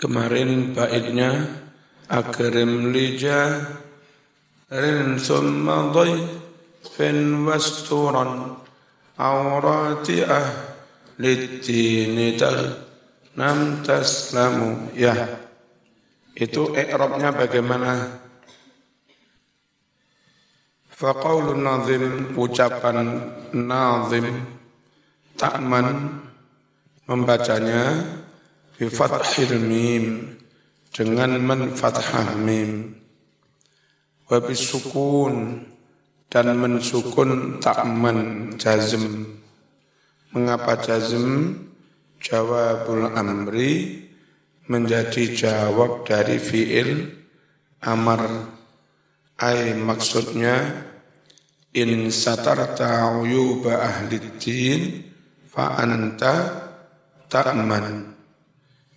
Kemarin baitnya akrim lija rin summa fin wasturan awrati ahli nam taslamu ya. Itu i'rabnya bagaimana? Faqaulun nazim ucapan nazim takman membacanya bi fathil mim. Dengan menfathah mim. Wa bisukun. Dan mensukun takman jazm mengapa jazm? Jawabul amri menjadi jawab dari fiil amar. Ay maksudnya in satarta uyuba ahli din fa anta ta'man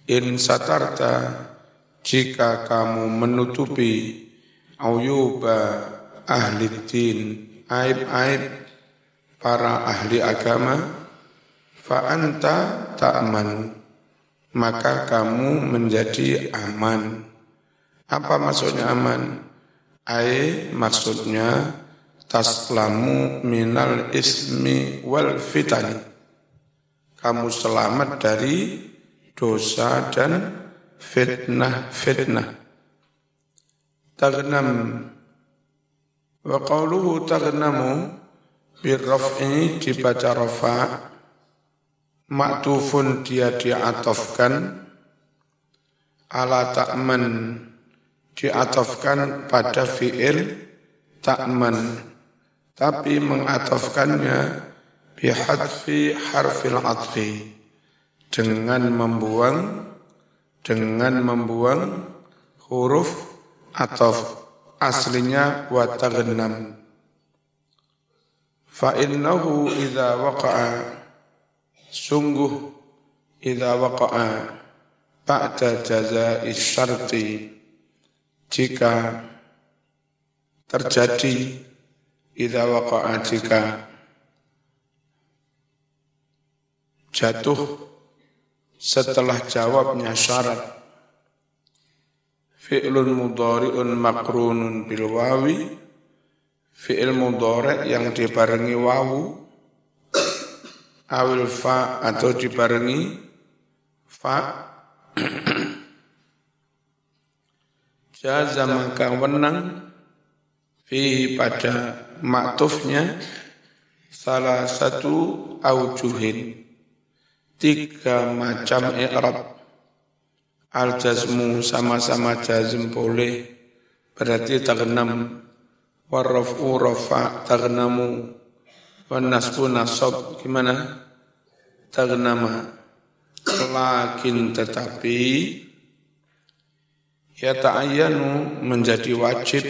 in satarta jika kamu menutupi uyuba ahli din aib-aib para ahli agama fa anta ta'man maka kamu menjadi aman apa maksudnya aman ai maksudnya taslamu minal ismi wal fitani. Kamu selamat dari dosa dan fitnah-fitnah. Tagnam wa qawluhu tagnamu birraf'i dibaca rafa. Maktufun dia diatofkan. Ala ta'man diatofkan pada fi'il ta'man. Tapi mengatafkannya bihadfi harfil atfi dengan membuang dengan membuang huruf ataf. Aslinya wa taghnam fa innahu idza waqa'a. Sungguh idza waqa'a ba'da jazaa'i syarti. Jika terjadi Idza waqa'a jika jatuh setelah jawabnya syarat. Fi'lun mudhari'un makrunun bil wawi. Fi'il mudhari' yang dibarengi wawu. Awil fa atau dibarengi fa. Jaza maka wenang fihi pada maktufnya salah satu aujuhin tiga macam i'rab. Al jazmu sama-sama jazm boleh. Berarti tagnam warrafu rafa tagnamu wan nasbu nasab gimana? Tagnama lakin tetapi ya ta'ayyanu menjadi wajib.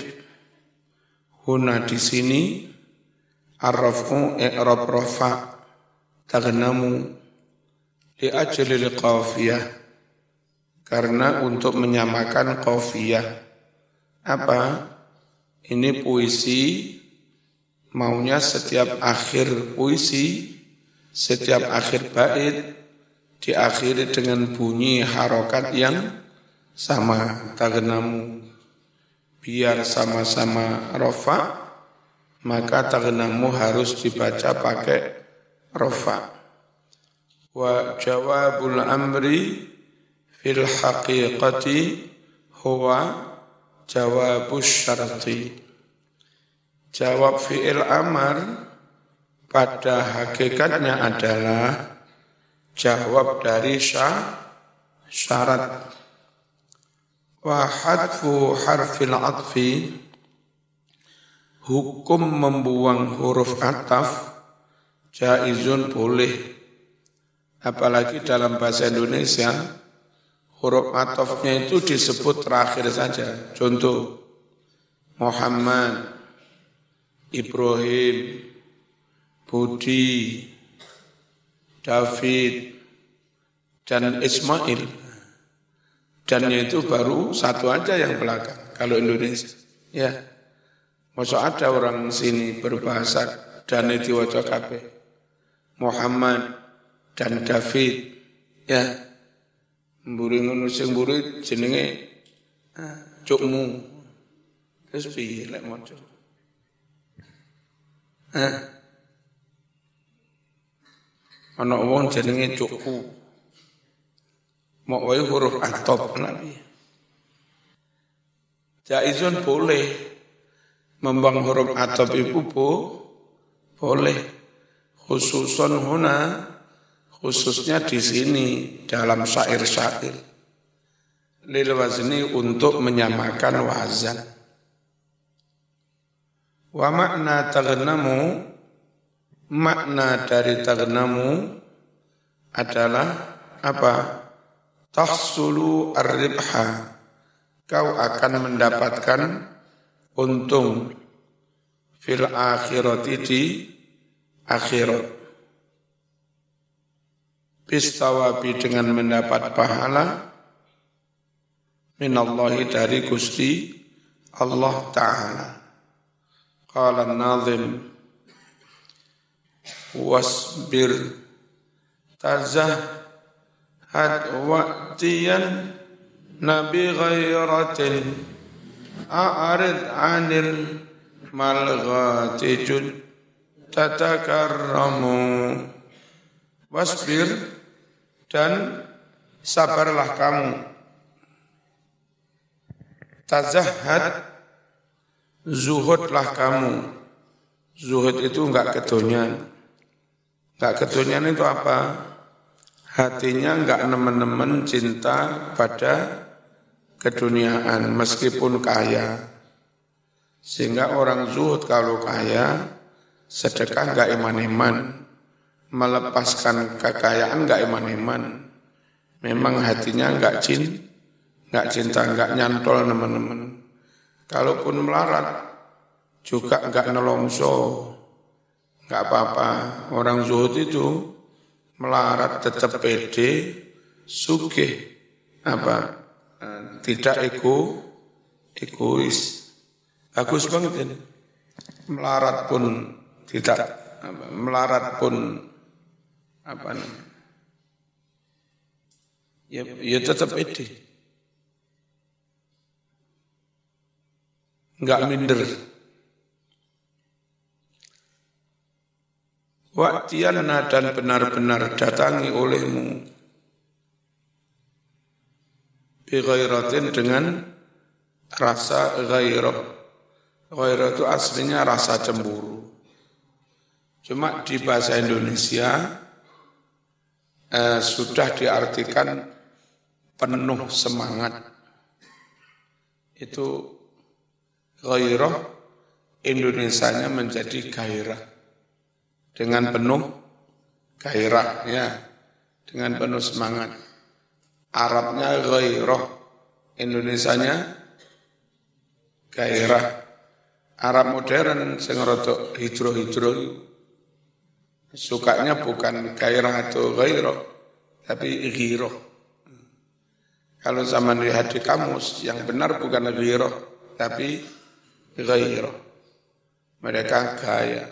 Huna di sini arrafu i'rab rafa tagnamu li ajli qafiyah karena untuk menyamakan qafiyah. Apa? Ini puisi maunya setiap akhir puisi setiap akhir bait diakhiri dengan bunyi harokat yang sama tagnamu biar sama-sama rofa, maka tagnamu harus dibaca pakai rofa. Wa jawabul amri fil haqiqati huwa jawabus syarti. Jawab fi'il amar pada hakikatnya adalah jawab dari syarat Wa hadfu harfil atfi hukum membuang huruf ataf jaizun boleh apalagi dalam bahasa Indonesia huruf atafnya itu disebut terakhir saja. Contoh Muhammad Ibrahim Budi David dan Ismail. Dannya itu baru satu aja yang belakang kalau Indonesia. Ya Masa ada orang sini berbahasa dan itu wajah Muhammad dan David ya Mburi ngono sing mburi jenenge ah, cukmu. Terus piye lek maca? Hah? Ana wong jenenge cukku. Mau wae huruf atop nabi. Jaizun boleh membang huruf atop itu bu, boleh khususon huna khususnya di sini dalam syair-syair. Lil wazni untuk menyamakan wazan. Wa makna taghnamu makna dari taghnamu adalah apa? Tahsulu ar-ribha. Kau akan mendapatkan untung fil akhirati di akhirat bistawabi dengan mendapat pahala minallahi dari Gusti Allah Ta'ala. Qala nazim wasbir had wa'tiyan nabi ghairatin a'rid anil malghatijun tatakarramu wasbir dan sabarlah kamu. Tazahad zuhudlah kamu. Zuhud itu enggak kedonyan enggak kedonyan itu apa? Hatinya enggak nemen-nemen cinta pada keduniaan meskipun kaya. Sehingga orang zuhud kalau kaya sedekah enggak iman-iman melepaskan kekayaan nggak iman-iman. Memang hatinya nggak cin, nggak cinta, nggak nyantol teman-teman. Kalaupun melarat juga nggak nelongso, nggak apa-apa. Orang zuhud itu melarat tetap pede, suge, apa, tidak ego, egois. Bagus banget ini. Melarat pun tidak, melarat pun apa namanya? Ya, ya tetap ide. Enggak minder. Waktiana dan benar-benar datangi olehmu Bighairatin dengan rasa gairah. Gairah itu aslinya rasa cemburu. Cuma di bahasa Indonesia eh, sudah diartikan penuh semangat. Itu gairah Indonesianya menjadi gairah dengan penuh gairah ya dengan penuh semangat. Arabnya gairah Indonesianya gairah. Arab modern sing rada hijro-hijro Sukanya bukan gairah atau gairah, tapi ghirah. Kalau zaman lihat di kamus, yang benar bukan ghirah, tapi gairah. Mereka gaya.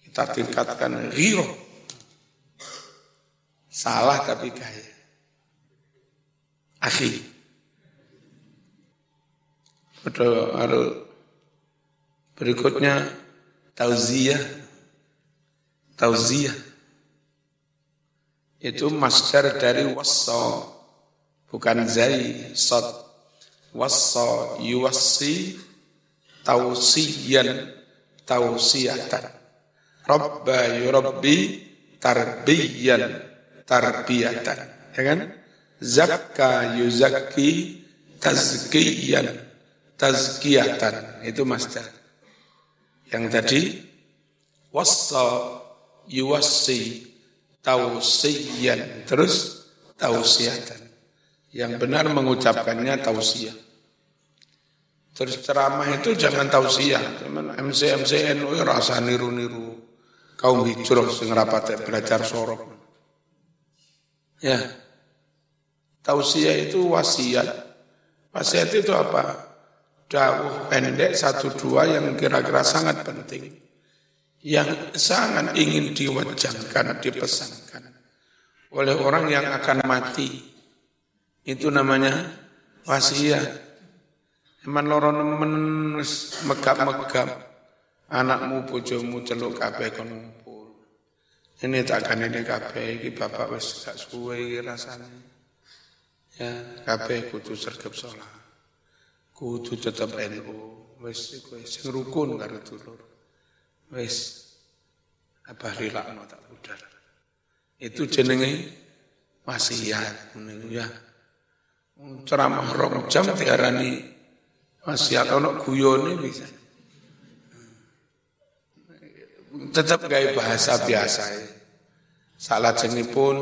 Kita tingkatkan ghirah. Salah tapi gaya. Akhi. Berikutnya tauziyah tauziyah. Itu masdar dari wassa. Bukan zai sad wassa yuwassi tausiyan tausiyatan rabba yurabbi tarbiyan tarbiyatan. Ya kan? Zakka yuzakki tazkiyan tazkiyatan. Itu masdar. Yang tadi wassa yuwassi tausiyan. Terus tausiatan. Yang benar mengucapkannya tausiah. Terus ceramah itu jangan tausiah. Cuman MC MC NU rasa niru-niru. Kaum hijrah sing rapat belajar sorok. Ya. Tausiah itu wasiat. Wasiat itu apa? Dawuh pendek satu dua yang kira-kira sangat penting yang sangat ingin diwajibkan, dipesankan oleh orang yang akan mati. Itu namanya wasiat. Eman loro nemen megap-megap. Anakmu, bojomu celuk kabeh kon ngumpul. Ini takkan ini kabeh iki bapak wis gak suwe rasane. Ya, kabeh kudu sergap sholat. Kudu tetep NU. Wis iku sing rukun karo dulur. Wis apa rilakno tak budal. Itu jenenge wasiat ngono ya. Ceramah rong jam diarani wasiat ono guyone bisa. Tetap gaya bahasa biasa. Salah pun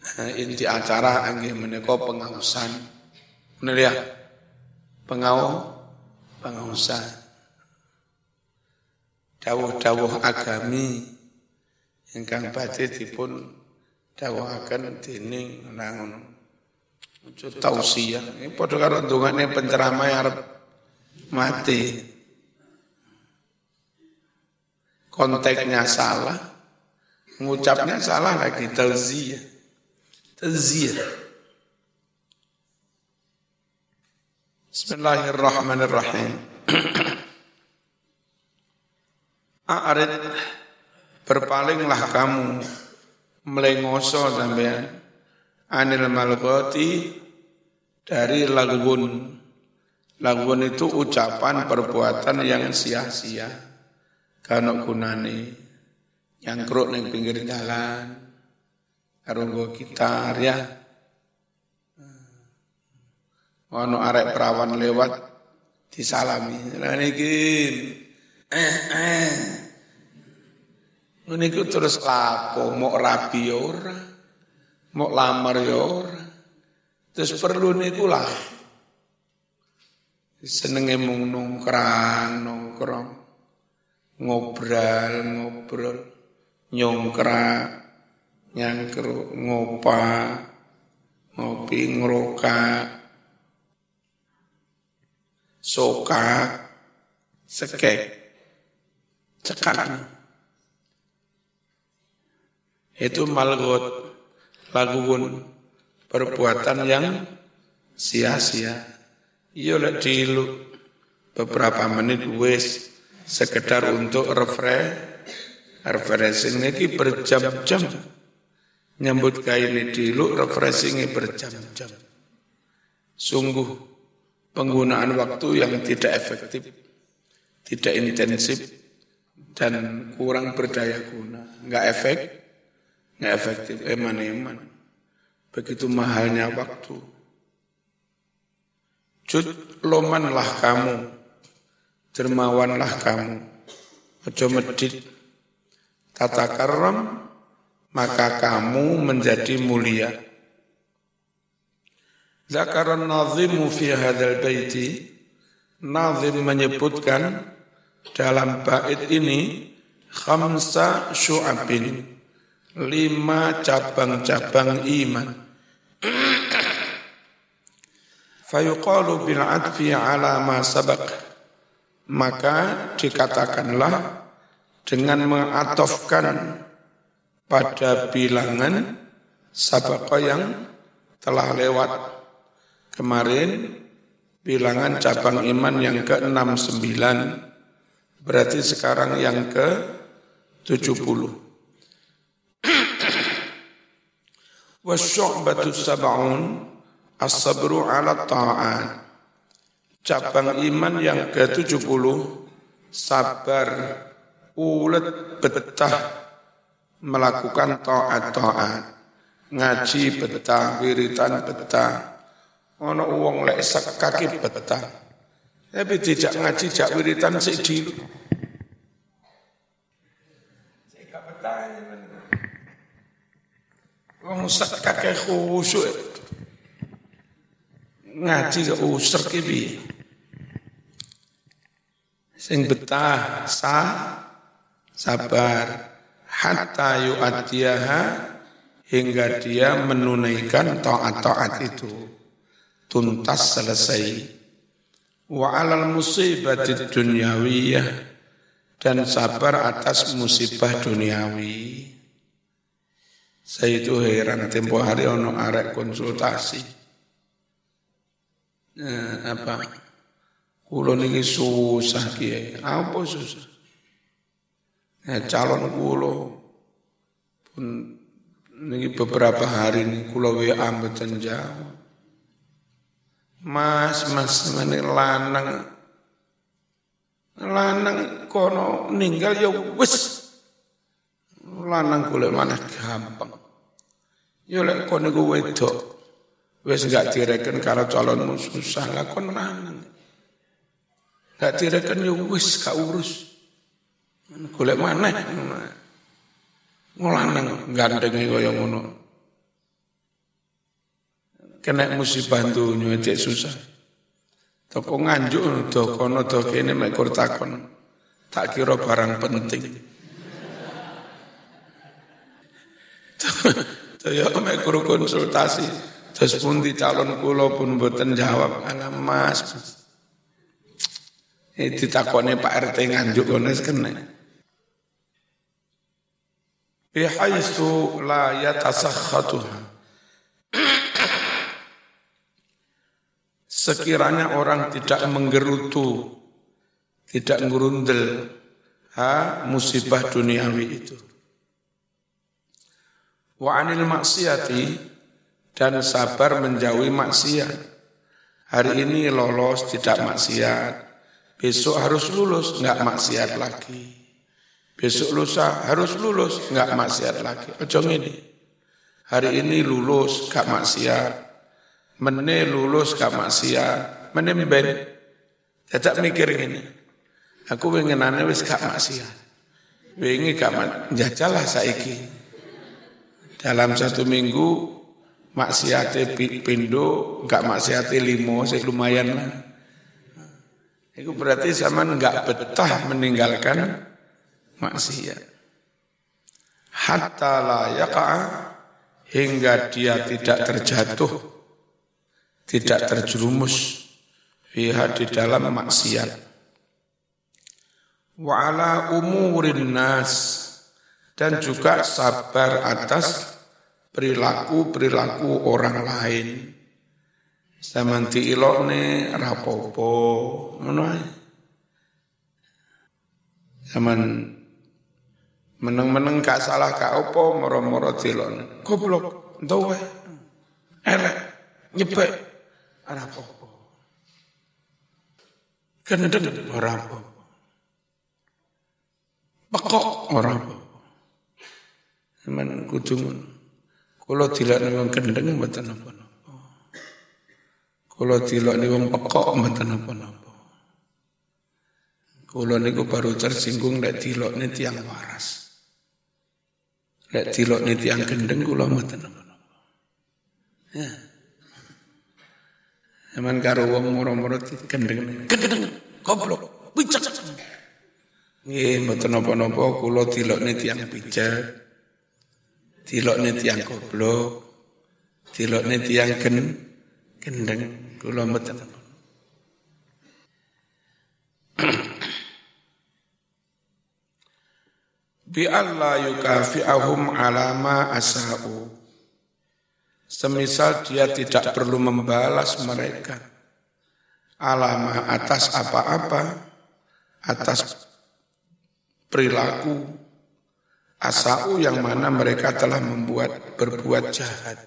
eh, inti acara angin menika pengausan. Benar ya? Pengau pengausan. Dawuh-dawuh agami ingkang badhe dipun dawuhaken dening nangun tausiah. Ini padha karo ndongane penceramah arep mati. Konteksnya salah, ngucapnya salah lagi tauziyah. Tauziyah. Bismillahirrahmanirrahim. A'rid berpalinglah kamu melengoso sampean anil malgoti dari lagun. Lagun itu ucapan perbuatan yang sia-sia. Kano gunane yang keruk neng pinggir jalan. Karo gitar ya. Ono arek perawan lewat disalami. Lah eh eh. Niku terus lapo mau rapi ya ora. Mau lamar ya ora. Terus perlu niku lah. Senenge mung nongkrang, nongkrong. Ngobrol, ngobrol. Nyongkrak, nyangkruk, ngopa, ngopi, ngerokak soka, sekek, cekak. Itu malgot, laguun, perbuatan yang sia-sia. Iya lah dilu beberapa menit wes sekedar untuk refresh, refreshing ini berjam-jam. Nyambut kain ini dilu refreshingnya berjam-jam. Sungguh penggunaan waktu yang tidak efektif, tidak intensif, dan kurang berdaya guna. Enggak efek, enggak efektif, eman-eman. Begitu mahalnya waktu. Jud lomanlah kamu, dermawanlah kamu, ojo medit, tata karam, maka kamu menjadi mulia Zakaran nazimu fi hadal baiti, nazim menyebutkan dalam bait ini khamsa syu'abin, lima cabang-cabang iman. Fayuqalu bil adfi ala ma sabak. Maka dikatakanlah dengan mengatofkan pada bilangan sabaka yang telah lewat Kemarin bilangan cabang iman yang ke-69, berarti sekarang yang ke-70. Wasyu'batu sab'un as-sabru ala ta'at. Cabang iman yang ke-70, sabar, ulet, betah, melakukan ta'at-ta'at. Ngaji betah, wiritan betah, Ono uang lek kaki betah. Tapi tidak ngaji jak wiritan sik dulu. Sik betah Wong sak kaki khusyuk. Ngaji ke usir ki piye? Sing betah sa sabar hatta yu'atiyaha hingga dia menunaikan taat-taat itu tuntas selesai. Wa alal musibati dunyawiyah dan sabar atas musibah duniawi. Saya itu heran tempo hari ono arek konsultasi. Eh, apa? Kulo niki susah kiai. Apa susah? Ya, calon kulo pun niki beberapa hari ini kulo WA mboten jawab. Mas, mas, ini lanang lanang kono ninggal ya wis. Lanang golek mana gampang. Ya lek kono ku wedok. Wis gak direken karo calonmu susah. Lah kon lanang gak direken ya wis gak urus. Golek mana ngolanang gandeng kaya ngono kena musibah dunya cek susah Toko nganjuk do kono do kene mek takon. Tak kira barang penting. Saya mek konsultasi terus pun di calon kula pun mboten jawab ala Mas. Ini ditakoni Pak RT nganjuk kono kena. Bihaisu la yatasakhatuha sekiranya orang tidak menggerutu, tidak ngerundel ha, musibah duniawi itu. Wa anil maksiati dan sabar menjauhi maksiat. Hari ini lolos tidak maksiat, besok harus lulus nggak maksiat lagi. Besok lusa harus lulus nggak maksiat lagi. Ojo ini. Hari ini lulus nggak maksiat, Mene lulus gak maksiat, mene ben. Tetap mikir gini. Aku pengen ane wis gak maksiat. Wingi gak jajalah saiki. Dalam satu minggu maksiate pindo, gak maksiate limo, saya lumayan lah. Itu berarti zaman gak betah meninggalkan maksiat. Hatta la hingga dia tidak terjatuh tidak terjerumus fiha di dalam maksiat. Wa ala umurin nas dan juga sabar atas perilaku-perilaku orang lain. Samanti ilokne rapopo ngono Zaman meneng-meneng gak salah gak opo moro-moro dilokne. Goblok, ndowe. Elek, nyepek ora apa-apa. Gendeng ora apa-apa. Pekok ora apa-apa. Men kudu ngono. Kula dilakne wong gendeng mboten apa-apa. Kula dilakne wong pekok mboten apa-apa. Kula niku baru tersinggung nek dilokne tiang waras. Nek dilokne tiang gendeng kula mboten apa-apa. Ya. Zaman karo wong moro-moro gendeng. Gendeng, goblok, pijak. Nggih, mboten napa-napa kula dilokne tiyang pijak. Dilokne tiyang goblok. Dilokne tiyang gen gendeng kula mboten bi Allah yukafi'ahum alama asa'u Semisal dia tidak perlu membalas mereka alama atas apa-apa, atas perilaku asau yang mana mereka telah membuat berbuat jahat.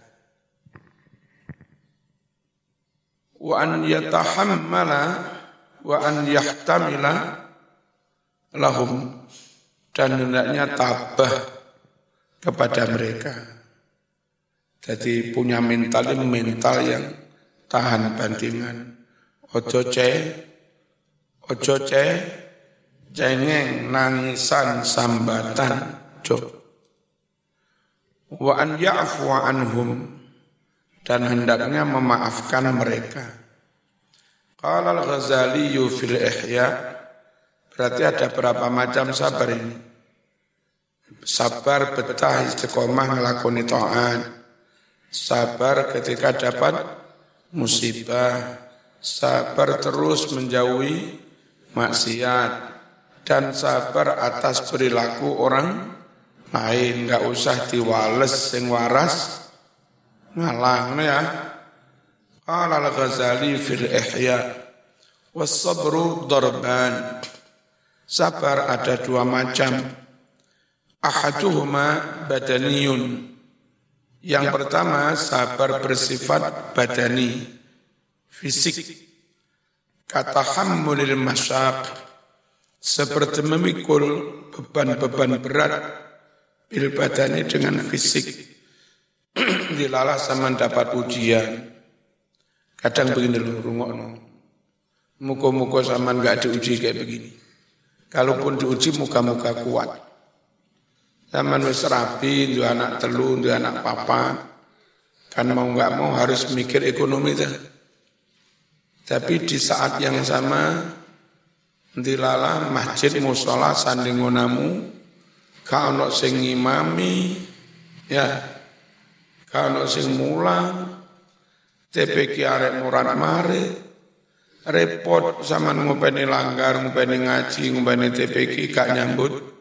Wa an yatahammala wa an yahtamila lahum dan hendaknya tabah kepada mereka jadi punya mental mental yang tahan bandingan. Ojo ce, ojo ce, cengeng, nangisan, sambatan, jo. Wa an ya'fu anhum dan hendaknya memaafkan mereka. Qala al-Ghazali fil Ihya berarti ada berapa macam sabar ini? Sabar betah istiqomah ngelakoni ta'at sabar ketika dapat musibah, sabar terus menjauhi maksiat, dan sabar atas perilaku orang lain. Nggak usah diwales sing waras. Ngalang ya. Qala al-ghazali fil ihya was-sabru darban. Sabar ada dua macam. Ahaduhuma badaniyun yang pertama sabar bersifat badani fisik. Kata hammulil masyaq seperti memikul beban-beban berat bil badani dengan fisik. Dilalah sama dapat ujian. Kadang begini loh rungokno. Muka-muka sama nggak diuji kayak begini. Kalaupun diuji muka-muka kuat sama wis rapi dua anak telu dua anak papa kan mau nggak mau harus mikir ekonomi tuh tapi di saat yang sama dilala masjid musola sandingonamu kalau sing imami ya kalau sing mulang. TPK arek murad mare repot sama ngupeni langgar ngupeni ngaji ngupeni TPK gak nyambut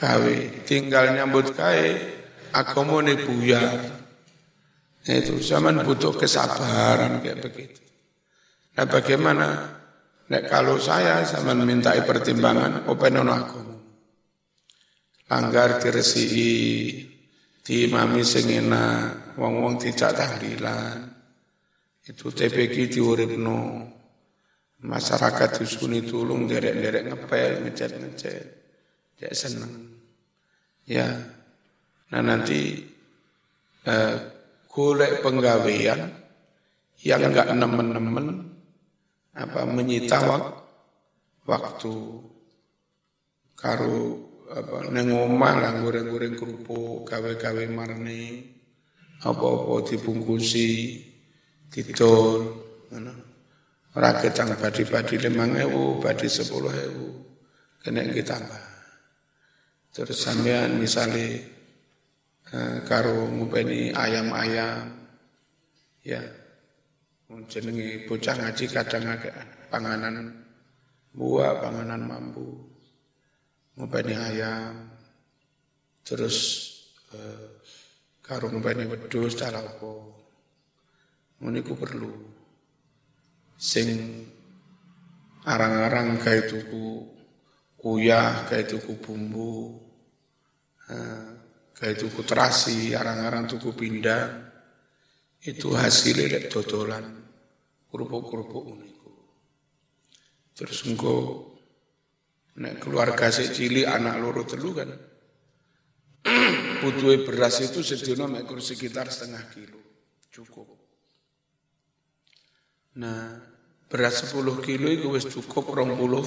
gawe tinggal nyambut kae akomone buyar. Itu zaman butuh kesabaran kayak begitu. Nah bagaimana? Nek kalau saya sama minta pertimbangan, open aku anggar diresiki diimami sing enak wong-wong tidak tahlilan. Itu TPK diuripno. Masyarakat disuni tulung derek-derek ngepel ngecet-ngecet dia seneng ya nah nanti eh, golek penggawean yang enggak nemen-nemen apa menyita waktu karo apa neng omah lah goreng-goreng kerupuk, gawe-gawe marni, apa-apa dibungkusi, didol, ngono. Ora ketang badi-badi limang ewu, badi sepuluh ewu, kena kita tambah. Terus sampean misalnya eh, karo ngupeni ayam-ayam, ya, jenenge bocah ngaji kadang agak panganan buah, panganan mampu ngopeni ayam, terus eh, karo ngopeni wedhus apa. Ngono perlu. Sing arang-arang gawe tuku uyah, gawe tuku bumbu, eh, gawe tuku terasi, arang-arang tuku pindang, itu hasilnya lek dodolan kerupuk-kerupuk uniku. Terus engkau Nek keluarga si cili anak loro telu kan. Butuh beras itu sedina mekur sekitar setengah kilo. Cukup. Nah, beras 10 kilo itu wis cukup rong puluh,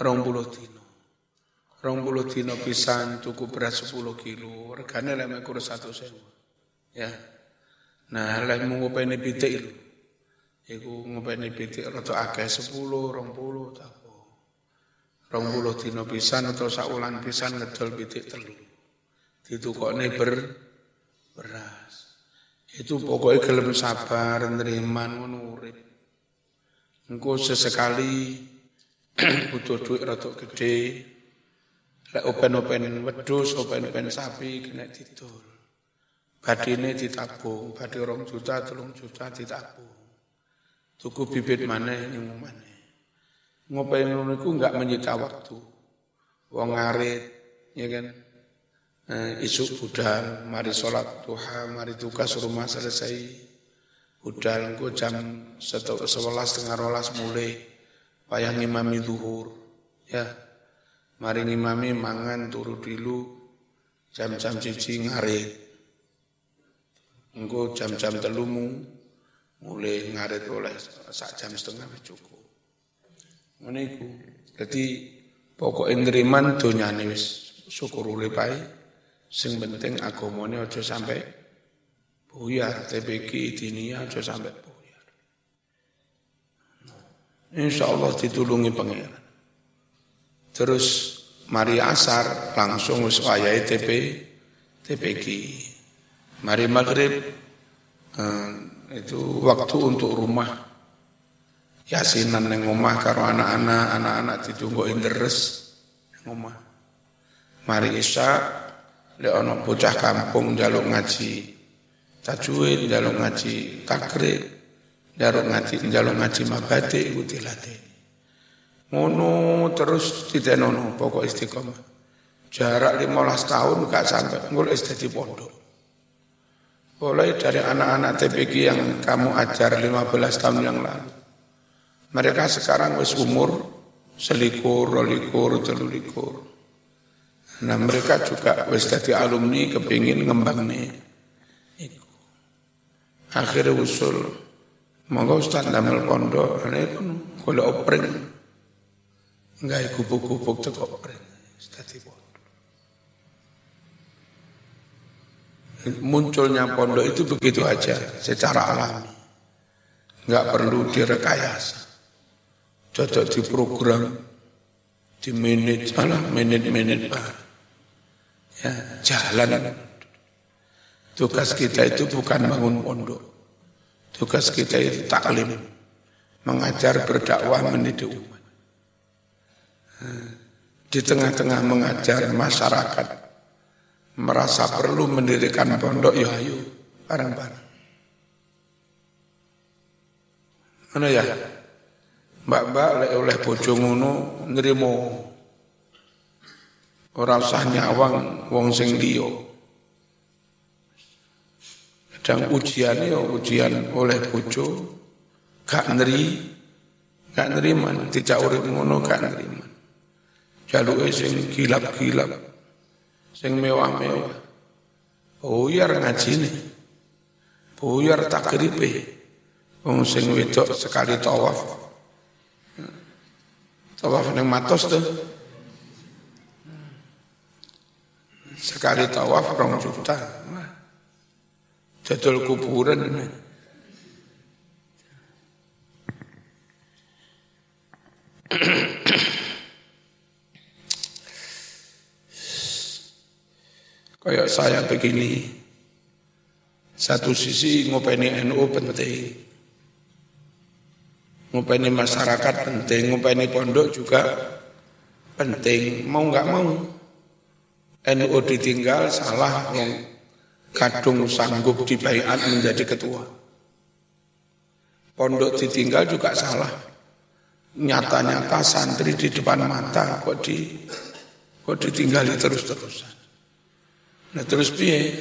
rong puluh dino. Rong puluh dino pisan cukup beras 10 kilo. Regane lek mekur satu sewa. Ya. Nah, lek mau ngopeni pitik itu. Iku ngopeni pitik rada akeh 10, rong puluh, tak rong puluh dino pisan atau saulan pisan ngedol pitik telu. Ditukokne ber beras. Itu pokoknya gelem sabar, neriman, ngono urip. Engko sesekali butuh duit rada gede, lek open-open wedhus, open-open sapi kena didol. Badine ditabung, badi rong juta, telung juta ditabung. Tuku bibit mana yang mana. Ngopain ngono iku enggak menyita waktu. Wong ngarit, ya kan? Eh, isuk budal, mari sholat duha, mari tugas rumah selesai. Budal engko jam sebelas setengah rolas mulai. Payah ngimami duhur. Ya, mari ngimami mangan turu dulu. Jam-jam cici ngarit. Engko jam-jam telumu mulai ngarit oleh sak jam setengah cukup. Ngono iku. Dadi pokoke nriman donyane wis syukur urip. Sing penting agamane aja sampai buyar, TPK dinia aja sampai. Insya Allah ditulungi pangeran. Terus mari asar langsung wis wayahe TP TPK. Mari maghrib eh, itu waktu untuk rumah yasinan neng omah karo anak-anak, anak-anak ditunggu deres omah. Mari isya lek ana bocah kampung njaluk ngaji tajwid, njaluk ngaji takrib, njaluk ngaji njaluk ngaji mabadi iku dilatih. Ngono terus ditenono pokok istiqomah. Jarak 15 tahun gak sampai nguluk di pondok. Mulai dari anak-anak TPG yang kamu ajar 15 tahun yang lalu. Mereka sekarang wis umur selikur, rolikur, telulikur. Nah mereka juga wis dadi alumni kepingin ngembang nih. Akhirnya usul, monggo Ustaz damel pondok, ini pun kalau opering, enggak tuh opering, dadi pondok. Munculnya pondok itu begitu aja, secara alami. Enggak perlu direkayasa. Cocok di program, di menit, salah menit-menit baru ya, jalan. Tugas kita itu bukan bangun pondok. Tugas kita itu taklim. Mengajar, berdakwah, mendidik umat. Di tengah-tengah mengajar masyarakat. Merasa perlu mendirikan pondok, ya ayo, bareng-bareng. Mana ya? Mbak-mbak oleh bojo ngono nrimo Ora usah nyawang wong sing liya. Kadang ujian ya ujian oleh bojo gak neri gak neriman tidak urip ngono gak neriman. Jaluke sing gilap-gilap sing mewah-mewah. Buyar ngajine. Buyar takribe. Wong sing wedok sekali tawaf. Tawaf ning matos tuh. Sekali tawaf rong juta. Jadul kuburan. Kayak saya begini, satu sisi ngopeni NU penting, ngopeni masyarakat penting, ngopeni pondok juga penting, mau nggak mau. NU ditinggal salah yang kadung sanggup dibaiat menjadi ketua. Pondok ditinggal juga salah. Nyata-nyata santri di depan mata kok di kok ditinggali terus-terusan. Nah terus piye?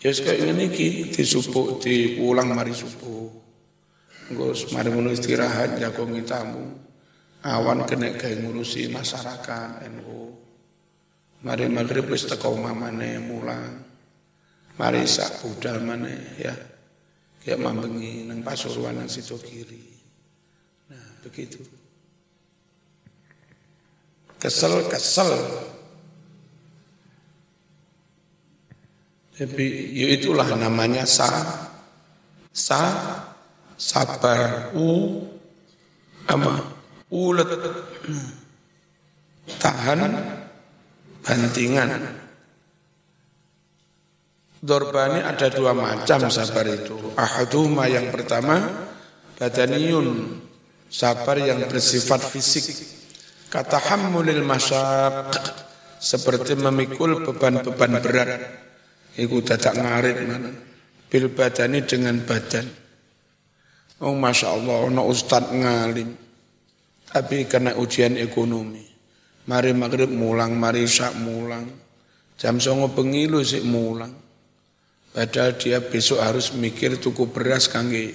Ya kayak ini ki disubuh diulang mari subuh. Gus mari ngono istirahat jagongi tamu. Awan kena kayak ngurusi masyarakat NU. Mari maghrib wis teko mamane mulang. Mari sak budal mana ya. Kayak mambengi nang Pasuruan nang situ kiri. Nah, begitu. Kesel, kesel. Tapi ya itulah namanya sa, sa, sabar, u, ama, ulet, tahan, bantingan. Dorbani ada dua macam sabar itu. Ahaduma yang pertama, badaniyun, sabar yang bersifat fisik. Kata hamulil masyaq, seperti memikul beban-beban berat. Iku dadak ngarit mana. Bil badani dengan badan. Oh Masya Allah, no ustad ngalim. Tapi kena ujian ekonomi. Mari maghrib mulang, mari syak mulang. Jam songo pengilu sih mulang. Padahal dia besok harus mikir tuku beras kangge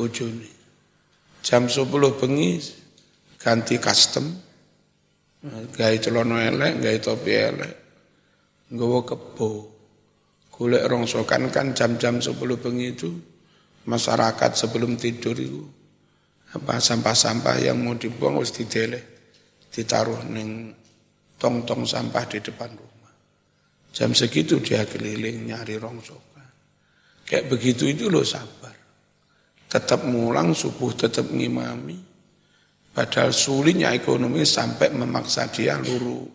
bojone. Jam 10 bengi ganti custom. Gawe celana elek, gawe topi elek. Nggawa kebo. Golek rongsokan kan jam-jam 10 bengi itu masyarakat sebelum tidur itu apa sampah-sampah yang mau dibuang harus dideleh ditaruh neng tong-tong sampah di depan rumah. Jam segitu dia keliling nyari rongsokan. Kayak begitu itu lo sabar. Tetap mulang subuh, tetap ngimami. Padahal sulitnya ekonomi sampai memaksa dia luru.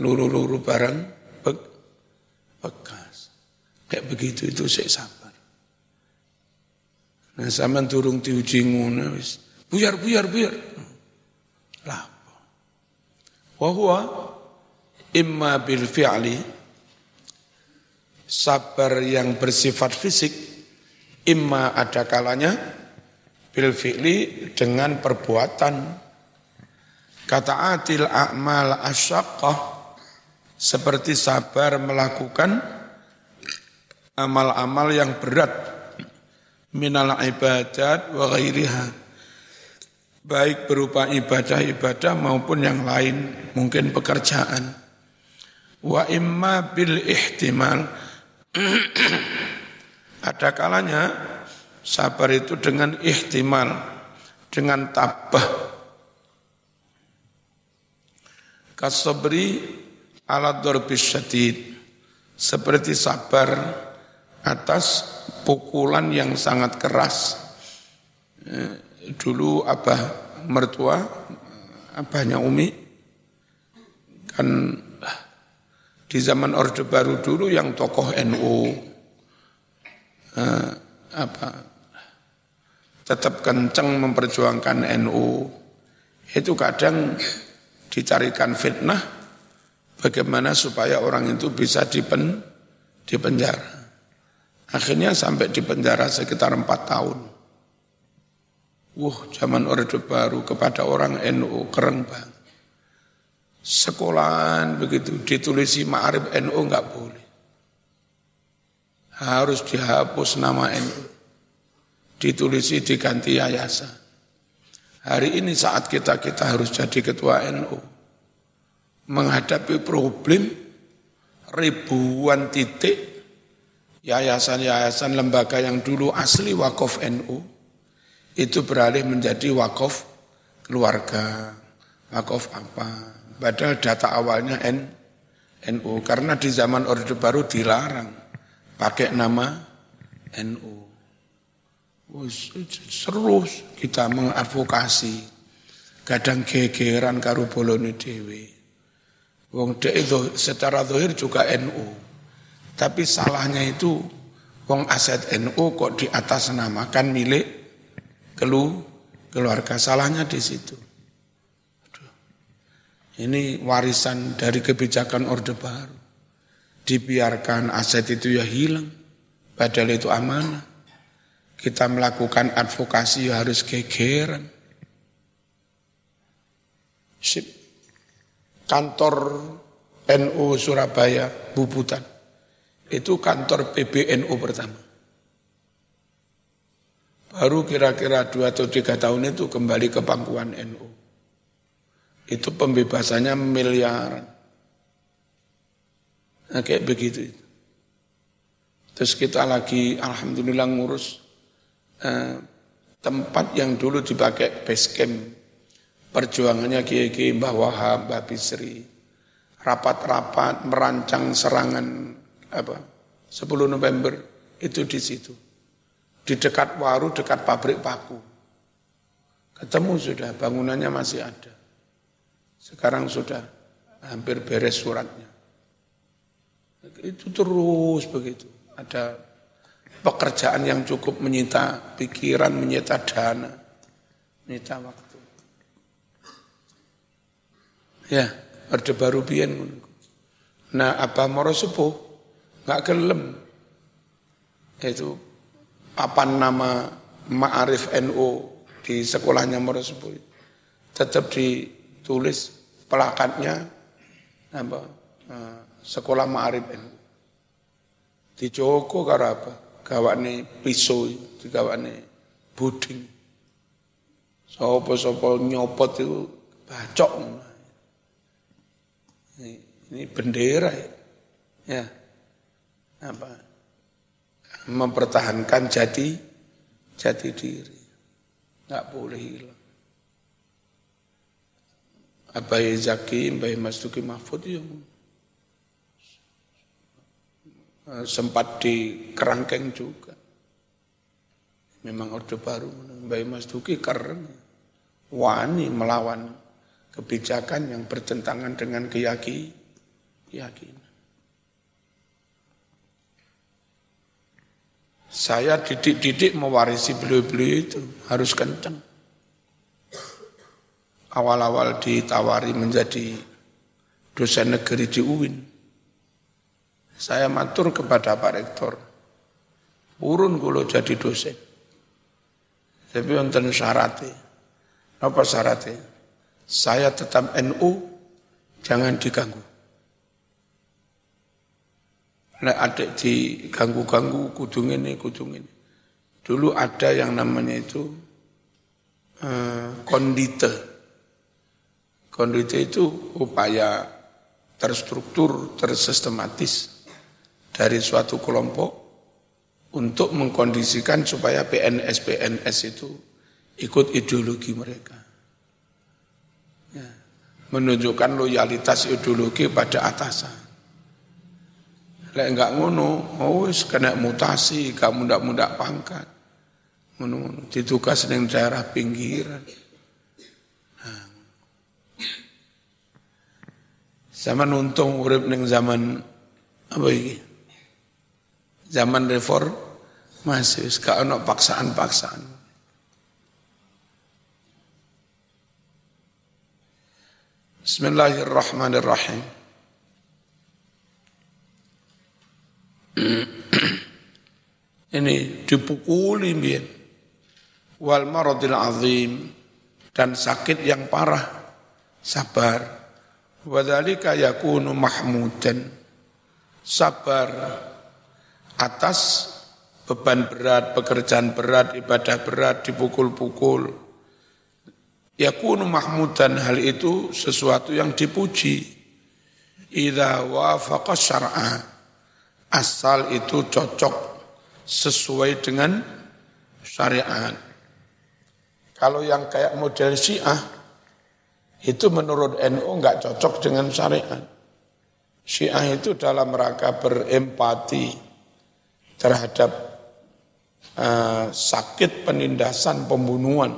Luru-luru barang be bekas. Kayak begitu itu saya sabar. Nah sama turung diuji ngono. Buyar, buyar, buyar. Wahwa imma bil fi'li sabar yang bersifat fisik imma ada kalanya bil fi'li dengan perbuatan. Kata atil a'mal asyaqqah seperti sabar melakukan amal-amal yang berat minal ibadat wa ghairiha baik berupa ibadah-ibadah maupun yang lain mungkin pekerjaan. Wa imma bil ihtimal ada kalanya sabar itu dengan ihtimal dengan tabah. Kasabri ala darbis syadid. Seperti sabar atas pukulan yang sangat keras. Eh, dulu abah mertua abahnya Umi kan di zaman Orde Baru dulu yang tokoh NU eh, apa tetap kencang memperjuangkan NU itu kadang dicarikan fitnah bagaimana supaya orang itu bisa dipen dipenjara. Akhirnya sampai di penjara sekitar empat tahun. Wah, zaman Orde Baru kepada orang NU keren banget sekolahan begitu ditulisi ma'arif NU enggak boleh. Harus dihapus nama NU. Ditulisi diganti yayasan. Hari ini saat kita-kita harus jadi ketua NU. Menghadapi problem ribuan titik yayasan-yayasan lembaga yang dulu asli wakaf NU itu beralih menjadi wakaf keluarga, wakaf apa, Padahal data awalnya N, NU. Karena di zaman Orde Baru dilarang pakai nama NU. Terus kita mengadvokasi. Kadang gegeran karo bolone dewi. Wong dek itu secara zahir juga NU. Tapi salahnya itu wong aset NU kok di atas namakan milik kelu keluarga. Salahnya di situ. Ini warisan dari kebijakan Orde Baru. Dibiarkan aset itu ya hilang. Padahal itu amanah. Kita melakukan advokasi ya harus gegeran. Sip. Kantor NU Surabaya, Bubutan. Itu kantor PBNU pertama. Baru kira-kira dua atau tiga tahun itu kembali ke pangkuan NU itu pembebasannya miliaran. Nah, kayak begitu. Terus kita lagi alhamdulillah ngurus eh, tempat yang dulu dipakai base camp. Perjuangannya Kiai Mbah Wahab, Mbah Bisri. Rapat-rapat merancang serangan apa 10 November itu di situ. Di dekat Waru, dekat pabrik paku. Ketemu sudah, bangunannya masih ada. Sekarang sudah hampir beres suratnya. Itu terus begitu. Ada pekerjaan yang cukup menyita pikiran, menyita dana, menyita waktu. Ya, Orde Baru Bian. Nah, apa moro sepuh, nggak gelem. Itu papan nama Ma'arif NU di sekolahnya moro sepuh. Tetap di tulis pelakatnya apa eh, sekolah Ma'arif NU. Di Joko karo apa? Gawane pisau, digawane buding. Sopo-sopo nyopot itu bacok. Ini, ini bendera ya. ya. Apa? Mempertahankan jati jati diri. Enggak boleh hilang. Abai Zaki, Mbak Mas Duki Mahfud eh, sempat di kerangkeng juga. Memang Orde Baru, Mbak Mas Duki keren, wani melawan kebijakan yang bertentangan dengan keyaki, keyakinan. Saya didik-didik mewarisi beliau-beliau itu harus kencang awal-awal ditawari menjadi dosen negeri di UIN. Saya matur kepada Pak Rektor, urun kulo jadi dosen. Tapi wonten syaratnya. Apa syaratnya? Saya tetap NU, jangan diganggu. Lek adik diganggu-ganggu, kudung ini, kudung ini. Dulu ada yang namanya itu eh, kondite. Kondite itu upaya terstruktur, tersistematis dari suatu kelompok untuk mengkondisikan supaya PNS-PNS itu ikut ideologi mereka. Ya. Menunjukkan loyalitas ideologi pada atasan. Lek enggak ngono, oh kena mutasi, kamu ndak muda pangkat. Ngono-ngono, ditugas ning daerah pinggiran. Zaman untung urip ning zaman apa iki? Zaman reformasi, gak ono paksaan-paksaan. Bismillahirrahmanirrahim. Ini dipukuli biar. Wal maradil azim dan sakit yang parah. Sabar. Wadhalika yakunu mahmudan. Sabar atas beban berat, pekerjaan berat, ibadah berat, dipukul-pukul. Yakunu mahmudan hal itu sesuatu yang dipuji. Idza wafaqa syar'a asal itu cocok sesuai dengan syariat. Kalau yang kayak model Syiah itu menurut NU enggak cocok dengan syariat Syiah itu dalam rangka berempati terhadap uh, sakit penindasan pembunuhan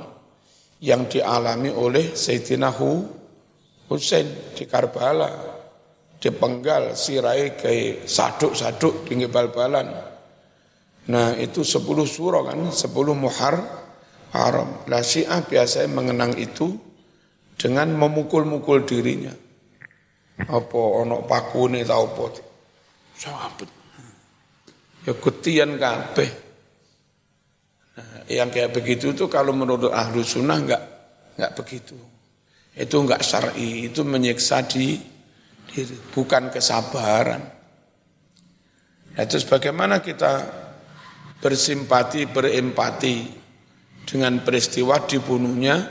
yang dialami oleh Sayyidina Hussein di Karbala dipenggal sirai ke saduk-saduk tinggi bal-balan. Nah itu sepuluh surah kan, sepuluh muhar haram. Nah syiah biasanya mengenang itu dengan memukul-mukul dirinya. Apa onok ini tau apa. Sahabat. Ya kutian kabeh. Nah, yang kayak begitu itu kalau menurut ahlu sunnah enggak, enggak begitu. Itu enggak syar'i, itu menyiksa di diri, bukan kesabaran. Nah, terus bagaimana kita bersimpati, berempati dengan peristiwa dibunuhnya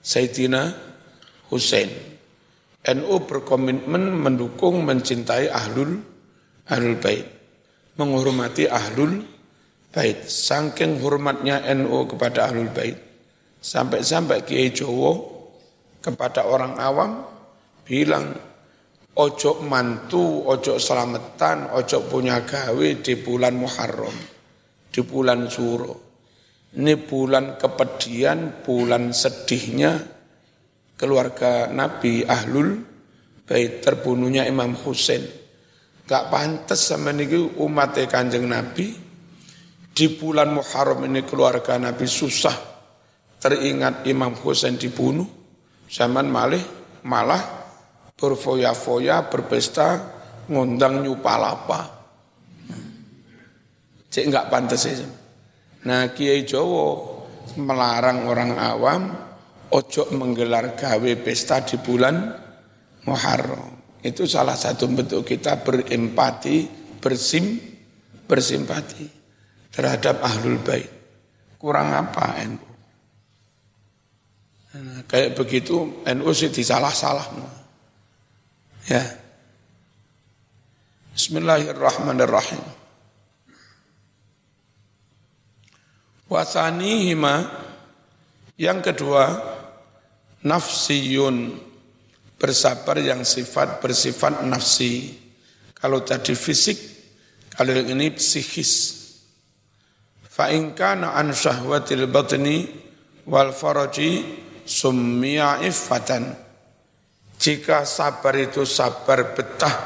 Sayyidina Hussein. NU berkomitmen mendukung, mencintai ahlul ahlul bait, menghormati ahlul bait. Saking hormatnya NU kepada Ahlul Bait, sampai-sampai Kiai Jowo kepada orang awam bilang, ojo mantu, ojo selamatan, ojo punya gawe di bulan Muharram, di bulan Suro. Ini bulan kepedian, bulan sedihnya keluarga Nabi Ahlul Bait terbunuhnya Imam Husain. Gak pantas sama niki umat kanjeng Nabi di bulan Muharram ini keluarga Nabi susah teringat Imam Husain dibunuh, zaman malih malah berfoya-foya, berpesta, ngundang nyupalapa. Cek enggak pantas itu. Nah Kiai Jowo melarang orang awam ojo menggelar gawe pesta di bulan Muharram. Itu salah satu bentuk kita berempati, bersim, bersimpati terhadap ahlul bait. Kurang apa NU? Nah, kayak begitu NU sih disalah-salah. Ya. Bismillahirrahmanirrahim. Wasanihima yang kedua nafsiyun bersabar yang sifat bersifat nafsi. Kalau tadi fisik, kalau yang ini psikis. Fa in kana an syahwatil batni wal faraji summiya iffatan. Jika sabar itu sabar betah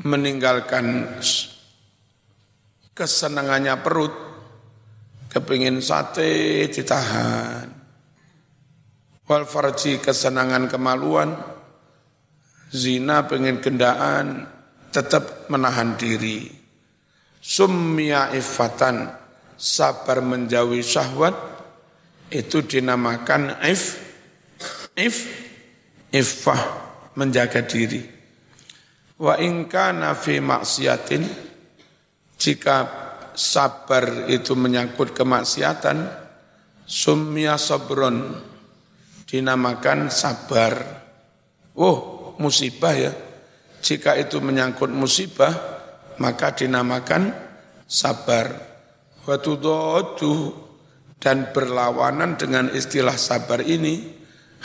meninggalkan kesenangannya perut, kepingin sate ditahan. Wal farji kesenangan kemaluan zina pengen gendaan, tetap menahan diri. Summiya ifatan, sabar menjauhi syahwat, itu dinamakan if, if, iffah, menjaga diri. Wa ingka nafi maksiatin, jika sabar itu menyangkut kemaksiatan, summiya sabron, dinamakan sabar. Oh, musibah ya. Jika itu menyangkut musibah, maka dinamakan sabar. Watudodu dan berlawanan dengan istilah sabar ini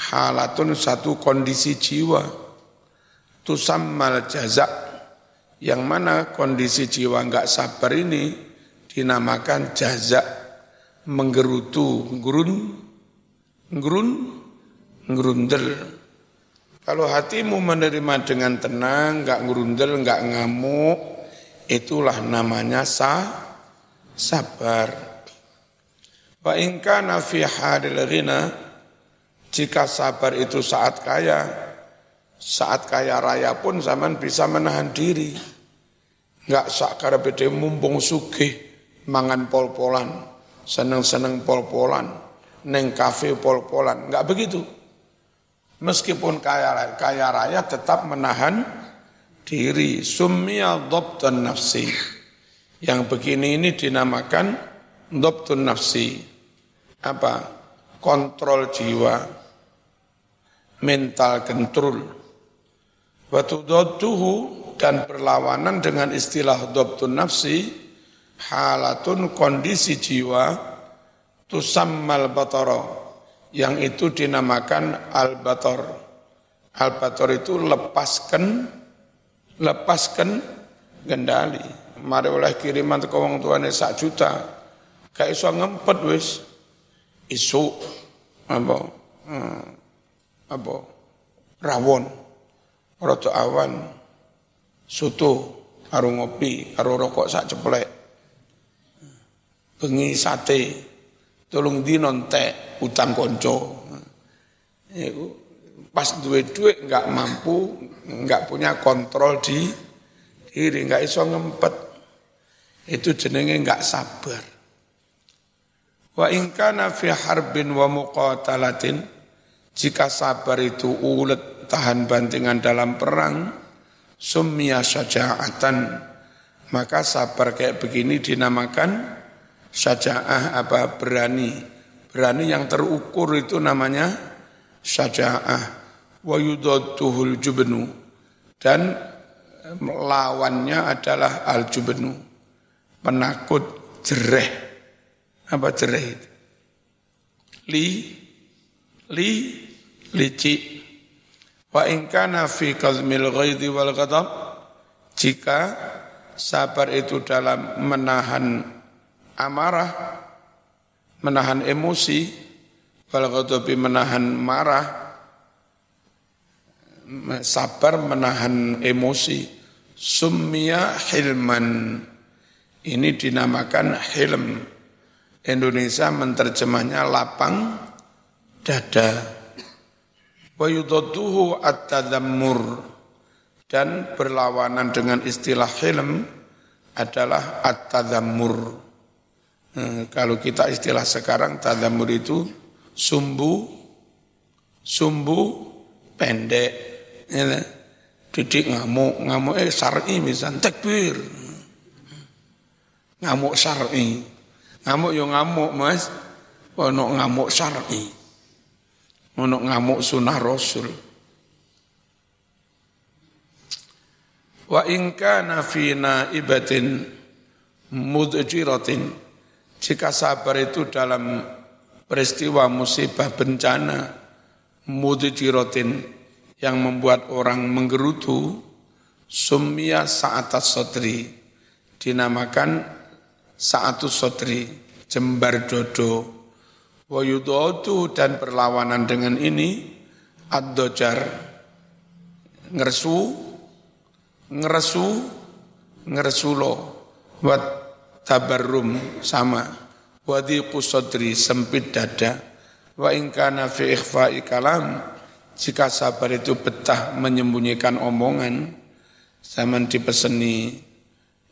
halatun satu kondisi jiwa. Tusammal jazak yang mana kondisi jiwa enggak sabar ini dinamakan jazak menggerutu, gerun, gerun, gerundel. Kalau hatimu menerima dengan tenang, enggak ngerundel, enggak ngamuk, itulah namanya sa, sabar. Wa in kana fi hadil jika sabar itu saat kaya, saat kaya raya pun zaman bisa menahan diri. Enggak sakar bede mumpung sugih, mangan pol-polan, seneng-seneng pol-polan, neng kafe pol-polan, enggak begitu meskipun kaya, kaya raya tetap menahan diri. Summiya dhabtun nafsi. Yang begini ini dinamakan dhabtun nafsi. Apa? Kontrol jiwa. Mental control. Watudatuhu dan berlawanan dengan istilah dhabtun nafsi halatun kondisi jiwa tusammal batara yang itu dinamakan al-bator. Al-bator itu lepaskan lepaskan gendali. Mari oleh kiriman ke wong tuane sak juta. Kayak iso ngempet wis. Isu apa? Hmm, apa? Rawon. Roto awan. Soto karo ngopi, karo rokok sak ceplek. Bengi sate. Tolong di nontek utang konco. Pas duit-duit nggak mampu, nggak punya kontrol di diri, nggak iso ngempet. Itu jenenge nggak sabar. Wa ingkana fi harbin wa muqatalatin, jika sabar itu ulet tahan bantingan dalam perang, summiya syaja'atan, maka sabar kayak begini dinamakan syaja'ah apa berani? Berani yang terukur itu namanya syaja'ah wa yudadduhul jubnu. Dan lawannya adalah al jubnu. Penakut jereh. Apa jereh itu? Li li lici wa in kana fi kazmil ghaidhi wal ghadab. Jika sabar itu dalam menahan amarah menahan emosi, wal menahan marah, sabar menahan emosi, summiya hilman. Ini dinamakan hilm. Indonesia menerjemahnya lapang dada. Wa yudadduhu at-tadammur. Dan berlawanan dengan istilah hilm adalah at-tadammur Hmm, kalau kita istilah sekarang tadamur itu sumbu sumbu pendek ya, didik ngamuk ngamuk eh syar'i misal takbir ngamuk syar'i. Ngamuk yo ngamuk mas. Ono ngamuk syar'i. Ono ngamuk sunnah rasul. Wa in kana fi naibatin mudjiratin jika sabar itu dalam peristiwa musibah bencana, mudijirotin yang membuat orang menggerutu, sumia saatas sotri, dinamakan saatus sotri, jembar dodo, wayudodu dan perlawanan dengan ini, ad-dojar, ngersu, ngeresu, ngeresulo, wat tabarrum sama wadi sadri sempit dada wa in kana fi ikhfa'i kalam jika sabar itu betah menyembunyikan omongan, zaman dipeseni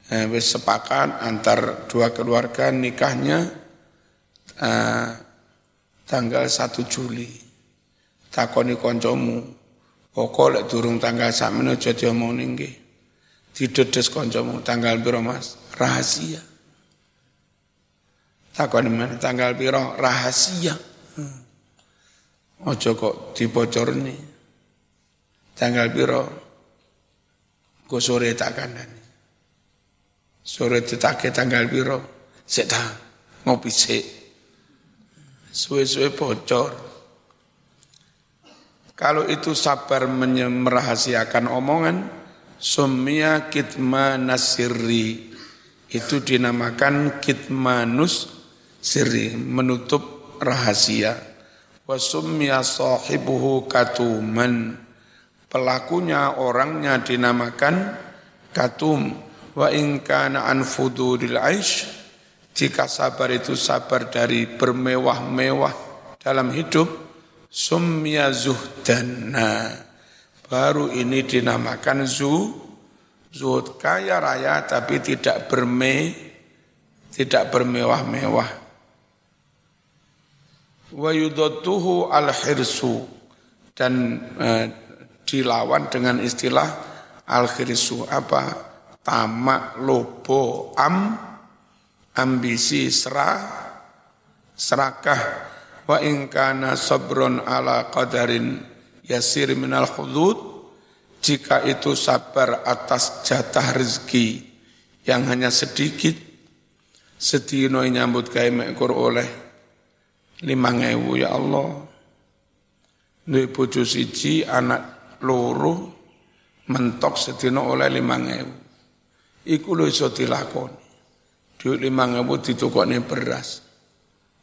eh, sepakat antar dua keluarga nikahnya eh, tanggal 1 Juli. Takoni koncomu, pokok lek durung tanggal sakmene aja diomongin nggih. Didedes koncomu tanggal piro Mas? Rahasia. Takoni mana tanggal piro? Rahasia. Ojo kok dibocorne. Tanggal piro? Go sore tak kandani. Sore ditake tanggal piro? Sik ta, ngopi sik. Suwe-suwe bocor. Kalau itu sabar merahasiakan omongan, sumia kitma nasiri. Itu dinamakan kitmanus siri, menutup rahasia. Wa summiya sahibuhu katuman. Pelakunya orangnya dinamakan katum. Wa in kana an fuduril aish. Jika sabar itu sabar dari bermewah-mewah dalam hidup summiya zuhdan nah, baru ini dinamakan zu zuhud kaya raya tapi tidak berme tidak bermewah-mewah wa yudatuhu al-hirsu. Dan eh, dilawan dengan istilah al-hirsu. Apa? Tamak lobo am. Ambisi serah. Serakah. Wa in kana sabrun ala qadarin yasir minal hudud jika itu sabar atas jatah rezeki yang hanya sedikit sedino nyambut gawe mekur oleh lima ngewu ya Allah. Duwe bojo siji, anak loro, mentok sedina oleh lima ngewu. Iku lho iso dilakoni. Duit lima ngewu ditukokne beras.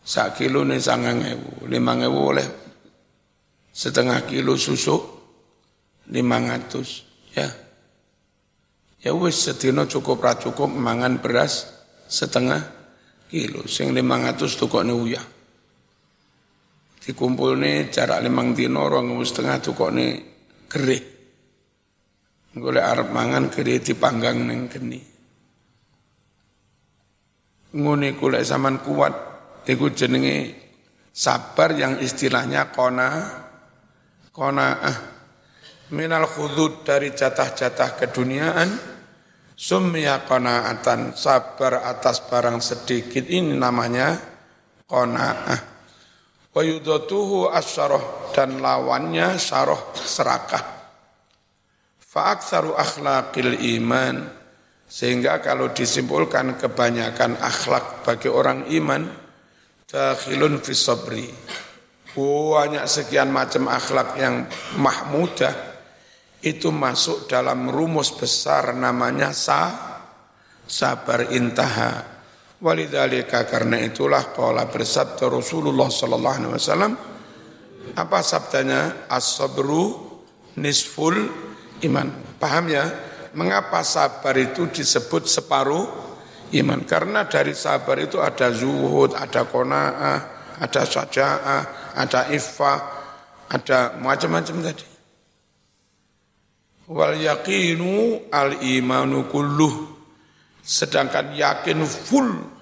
Sak kilo nih sangang ngewu. Lima ngewu oleh setengah kilo susu lima ngatus. Ya. Ya wis sedina cukup ra cukup mangan beras setengah kilo. Sing lima ngatus tukokne uyah dikumpul nih jarak limang dino rong setengah tuh kok nih gerih. Golek arep mangan gerih dipanggang neng geni. Ngene kulek zaman kuat iku jenenge sabar yang istilahnya kona kona ah minal khudud dari jatah-jatah keduniaan sumya qanaatan sabar atas barang sedikit ini namanya qanaah wa yudatuhu asyaroh dan lawannya saroh serakah. Fa'aksaru akhlaqil iman sehingga kalau disimpulkan kebanyakan akhlak bagi orang iman dakhilun fi sabri. Banyak sekian macam akhlak yang mahmudah itu masuk dalam rumus besar namanya sa sabar intaha Walidhalika karena itulah qala bersabda Rasulullah sallallahu alaihi wasallam apa sabdanya as-sabru nisful iman. Paham ya? Mengapa sabar itu disebut separuh iman? Karena dari sabar itu ada zuhud, ada kona'ah, ada saja'ah, ada iffah, ada macam-macam tadi. Wal yaqinu al imanu kulluh Sedangkan yakin full,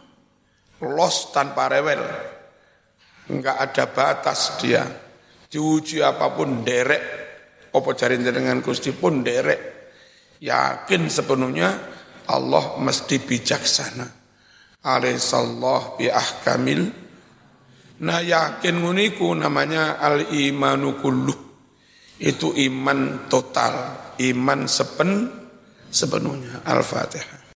los tanpa rewel. Enggak ada batas dia. Diuji apa pun derek. Apa cari dengan Gusti pun derek. Yakin sepenuhnya Allah mesti bijaksana. Alaihissallah bi ahkamil. Nah yakin muniku namanya al-imanu kulluh. Itu iman total, iman sepen sepenuhnya. Al-Fatihah.